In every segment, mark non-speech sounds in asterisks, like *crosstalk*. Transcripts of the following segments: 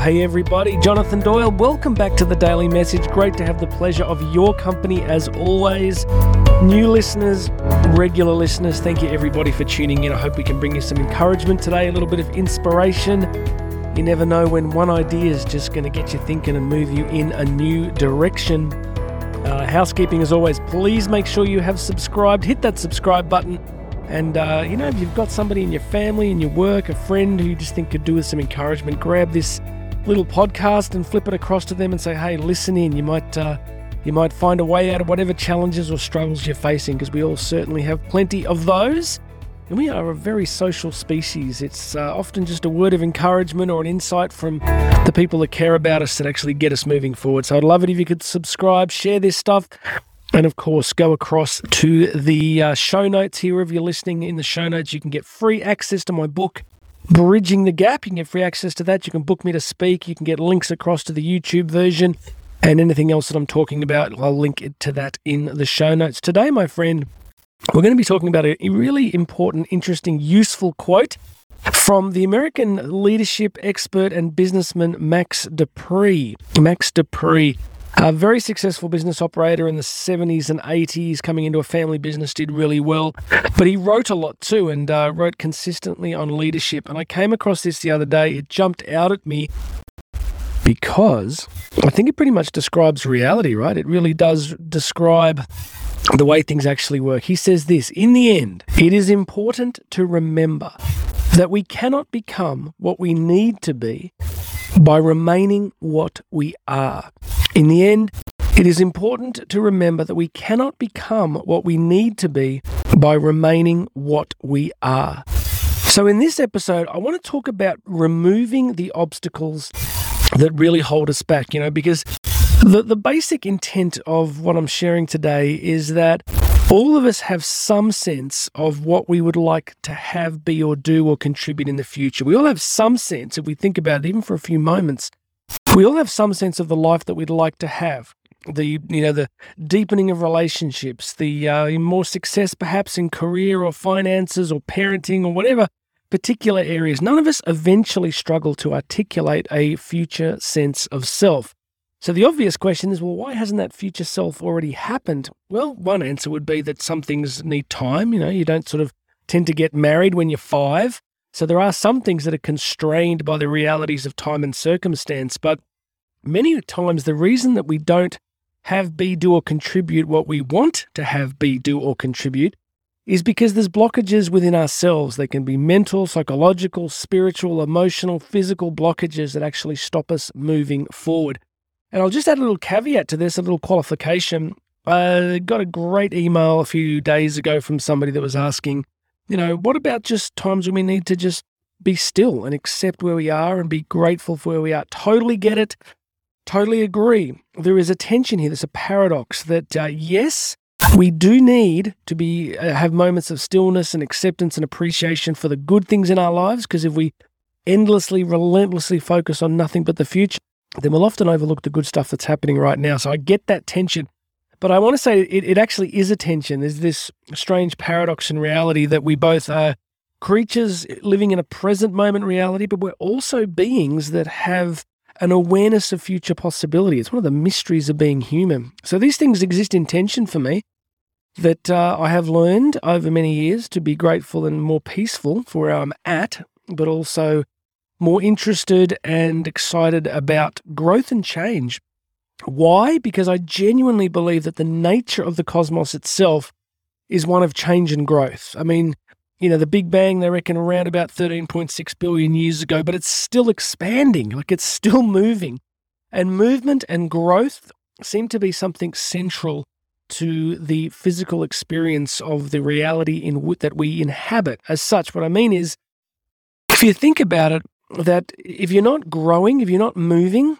hey everybody, Jonathan Doyle. Welcome back to the Daily Message. Great to have the pleasure of your company as always. New listeners, regular listeners, thank you everybody for tuning in. I hope we can bring you some encouragement today, a little bit of inspiration. You never know when one idea is just going to get you thinking and move you in a new direction. Uh, housekeeping as always, please make sure you have subscribed. Hit that subscribe button and, uh, you know, if you've got somebody in your family, in your work, a friend who you just think could do with some encouragement, grab this little podcast and flip it across to them and say, hey, listen in. You might, uh, you might find a way out of whatever challenges or struggles you're facing because we all certainly have plenty of those. And we are a very social species. It's uh, often just a word of encouragement or an insight from the people that care about us that actually get us moving forward. So I'd love it if you could subscribe, share this stuff. And of course, go across to the uh, show notes here. If you're listening in the show notes, you can get free access to my book, Bridging the Gap. You can get free access to that. You can book me to speak. You can get links across to the YouTube version and anything else that I'm talking about. I'll link it to that in the show notes. Today, my friend, we're going to be talking about a really important, interesting, useful quote from the American leadership expert and businessman Max De Pree. Max De Pree a very successful business operator in the 70s and 80s, coming into a family business, did really well. But he wrote a lot too and uh, wrote consistently on leadership. And I came across this the other day. It jumped out at me because I think it pretty much describes reality, right? It really does describe the way things actually work. He says this In the end, it is important to remember that we cannot become what we need to be by remaining what we are. In the end, it is important to remember that we cannot become what we need to be by remaining what we are. So, in this episode, I want to talk about removing the obstacles that really hold us back, you know, because the, the basic intent of what I'm sharing today is that all of us have some sense of what we would like to have, be, or do, or contribute in the future. We all have some sense, if we think about it, even for a few moments, we all have some sense of the life that we'd like to have the you know the deepening of relationships the uh, more success perhaps in career or finances or parenting or whatever particular areas. None of us eventually struggle to articulate a future sense of self. So the obvious question is well why hasn't that future self already happened? Well one answer would be that some things need time you know you don't sort of tend to get married when you're 5 so there are some things that are constrained by the realities of time and circumstance, but many times the reason that we don't have be, do, or contribute what we want to have be, do, or contribute is because there's blockages within ourselves. They can be mental, psychological, spiritual, emotional, physical blockages that actually stop us moving forward. And I'll just add a little caveat to this, a little qualification. I got a great email a few days ago from somebody that was asking, you know, what about just times when we need to just be still and accept where we are and be grateful for where we are? Totally get it. Totally agree. There is a tension here. There's a paradox that, uh, yes, we do need to be uh, have moments of stillness and acceptance and appreciation for the good things in our lives because if we endlessly relentlessly focus on nothing but the future then we'll often overlook the good stuff that's happening right now so i get that tension but I want to say it, it actually is a tension. There's this strange paradox in reality that we both are creatures living in a present moment reality, but we're also beings that have an awareness of future possibility. It's one of the mysteries of being human. So these things exist in tension for me that uh, I have learned over many years to be grateful and more peaceful for where I'm at, but also more interested and excited about growth and change. Why? Because I genuinely believe that the nature of the cosmos itself is one of change and growth. I mean, you know, the Big Bang, they reckon around about 13.6 billion years ago, but it's still expanding, like it's still moving. And movement and growth seem to be something central to the physical experience of the reality in w- that we inhabit as such. What I mean is, if you think about it, that if you're not growing, if you're not moving,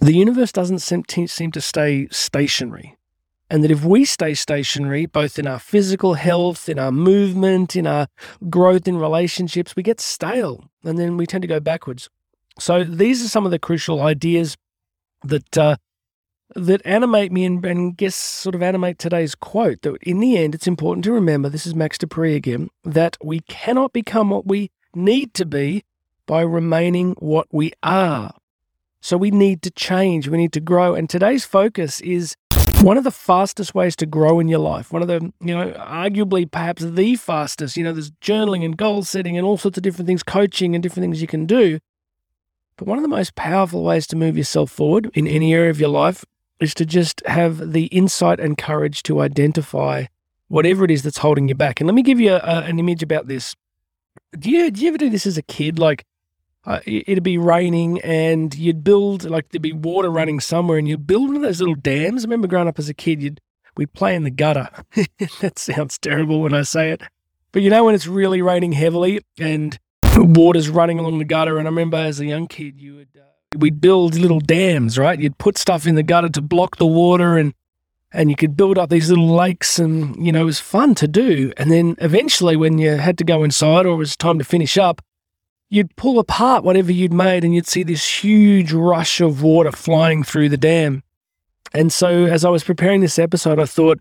the universe doesn't seem, to stay stationary. And that if we stay stationary, both in our physical health, in our movement, in our growth in relationships, we get stale and then we tend to go backwards. So these are some of the crucial ideas that uh, that animate me and, and guess sort of animate today's quote. That in the end, it's important to remember this is Max De Pree again that we cannot become what we need to be by remaining what we are. So we need to change, we need to grow. And today's focus is one of the fastest ways to grow in your life. One of the, you know, arguably perhaps the fastest. You know, there's journaling and goal setting and all sorts of different things, coaching and different things you can do. But one of the most powerful ways to move yourself forward in any area of your life is to just have the insight and courage to identify whatever it is that's holding you back. And let me give you a, an image about this. Do you, do you ever do this as a kid? Like, uh, it'd be raining and you'd build like there'd be water running somewhere and you'd build one of those little dams. I remember growing up as a kid, you'd we'd play in the gutter. *laughs* that sounds terrible when I say it, but you know when it's really raining heavily and water's running along the gutter. And I remember as a young kid, you would uh, we'd build little dams, right? You'd put stuff in the gutter to block the water and and you could build up these little lakes and you know it was fun to do and then eventually when you had to go inside or it was time to finish up you'd pull apart whatever you'd made and you'd see this huge rush of water flying through the dam. And so as I was preparing this episode, I thought,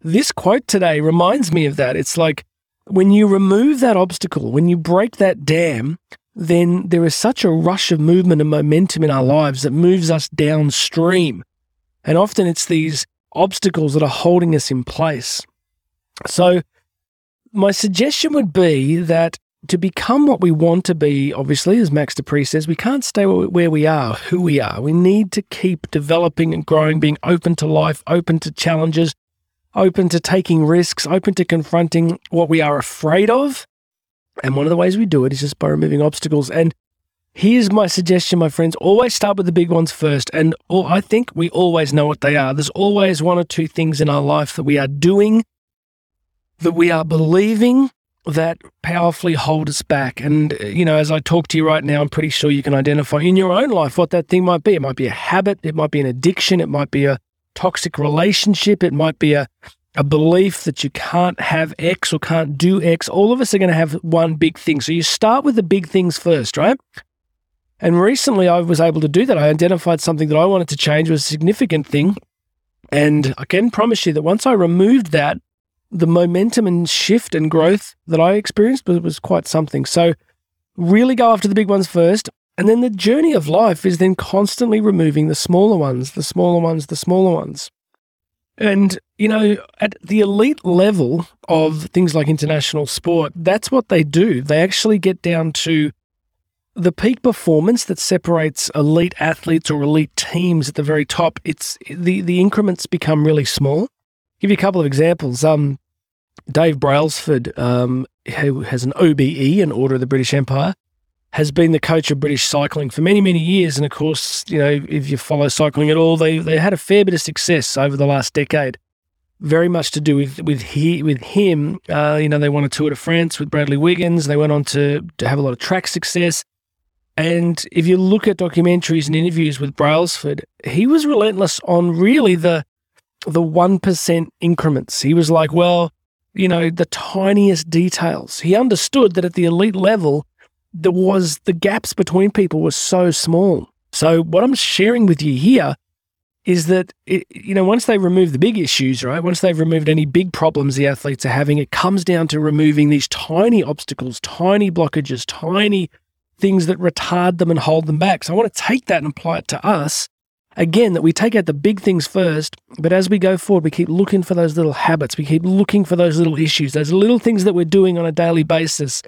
this quote today reminds me of that. It's like when you remove that obstacle, when you break that dam, then there is such a rush of movement and momentum in our lives that moves us downstream. And often it's these obstacles that are holding us in place. So, my suggestion would be that to become what we want to be, obviously, as Max De Pree says, we can't stay where we are, who we are. We need to keep developing and growing, being open to life, open to challenges, open to taking risks, open to confronting what we are afraid of. And one of the ways we do it is just by removing obstacles. And here's my suggestion, my friends always start with the big ones first. And I think we always know what they are. There's always one or two things in our life that we are doing, that we are believing that powerfully hold us back. And, uh, you know, as I talk to you right now, I'm pretty sure you can identify in your own life what that thing might be. It might be a habit, it might be an addiction, it might be a toxic relationship, it might be a, a belief that you can't have X or can't do X. All of us are going to have one big thing. So you start with the big things first, right? And recently I was able to do that. I identified something that I wanted to change was a significant thing. And I can promise you that once I removed that, the momentum and shift and growth that I experienced was, was quite something. So, really go after the big ones first. And then the journey of life is then constantly removing the smaller ones, the smaller ones, the smaller ones. And, you know, at the elite level of things like international sport, that's what they do. They actually get down to the peak performance that separates elite athletes or elite teams at the very top. It's the, the increments become really small. I'll Give you a couple of examples. Um, Dave Brailsford, um, who has an OBE, an Order of the British Empire, has been the coach of British cycling for many, many years. And of course, you know, if you follow cycling at all, they, they had a fair bit of success over the last decade. Very much to do with with he with him. Uh, you know, they won a Tour de France with Bradley Wiggins. They went on to to have a lot of track success. And if you look at documentaries and interviews with Brailsford, he was relentless on really the the one percent increments. He was like, well, you know, the tiniest details. He understood that at the elite level, there was the gaps between people were so small. So what I'm sharing with you here is that it, you know once they remove the big issues, right? Once they've removed any big problems the athletes are having, it comes down to removing these tiny obstacles, tiny blockages, tiny things that retard them and hold them back. So I want to take that and apply it to us Again, that we take out the big things first, but as we go forward, we keep looking for those little habits. We keep looking for those little issues, those little things that we're doing on a daily basis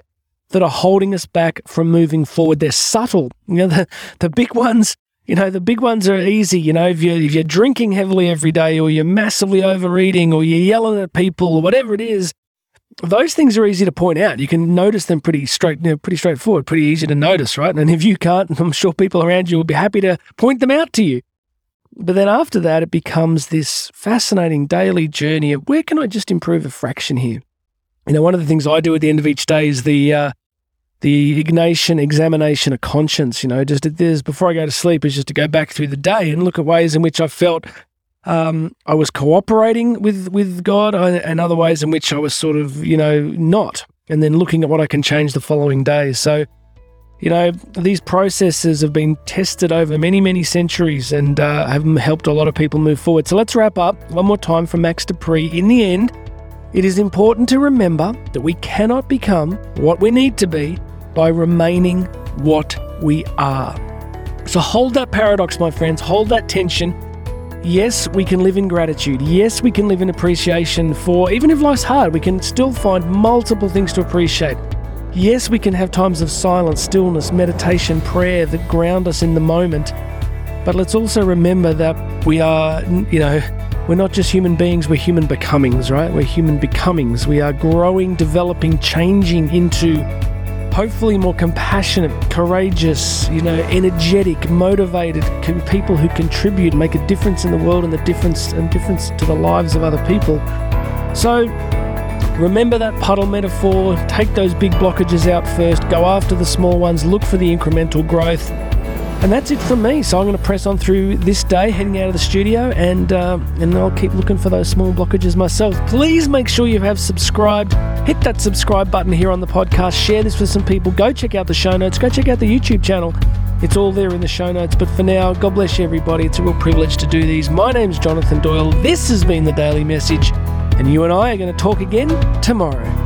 that are holding us back from moving forward. They're subtle. You know, the, the big ones, you know, the big ones are easy. You know, if you're, if you're drinking heavily every day or you're massively overeating or you're yelling at people or whatever it is, those things are easy to point out. You can notice them pretty straight, you know, pretty straightforward, pretty easy to notice, right? And if you can't, *laughs* I'm sure people around you will be happy to point them out to you. But then after that, it becomes this fascinating daily journey of where can I just improve a fraction here? You know, one of the things I do at the end of each day is the uh, the Ignatian examination of conscience. You know, just this before I go to sleep is just to go back through the day and look at ways in which I felt um, I was cooperating with with God, uh, and other ways in which I was sort of you know not, and then looking at what I can change the following day. So you know, these processes have been tested over many, many centuries and uh, have helped a lot of people move forward. So let's wrap up one more time from Max De Pree. In the end, it is important to remember that we cannot become what we need to be by remaining what we are. So hold that paradox, my friends, hold that tension. Yes, we can live in gratitude. Yes, we can live in appreciation for, even if life's hard, we can still find multiple things to appreciate. Yes, we can have times of silence, stillness, meditation, prayer that ground us in the moment. But let's also remember that we are, you know, we're not just human beings, we're human becomings, right? We're human becomings. We are growing, developing, changing into hopefully more compassionate, courageous, you know, energetic, motivated people who contribute, make a difference in the world and the difference and difference to the lives of other people. So remember that puddle metaphor, take those big blockages out first, go after the small ones, look for the incremental growth. And that's it from me. So I'm going to press on through this day, heading out of the studio, and uh, and I'll keep looking for those small blockages myself. Please make sure you have subscribed. Hit that subscribe button here on the podcast. Share this with some people. Go check out the show notes. Go check out the YouTube channel. It's all there in the show notes. But for now, God bless you, everybody. It's a real privilege to do these. My name's Jonathan Doyle. This has been the Daily Message, and you and I are going to talk again tomorrow.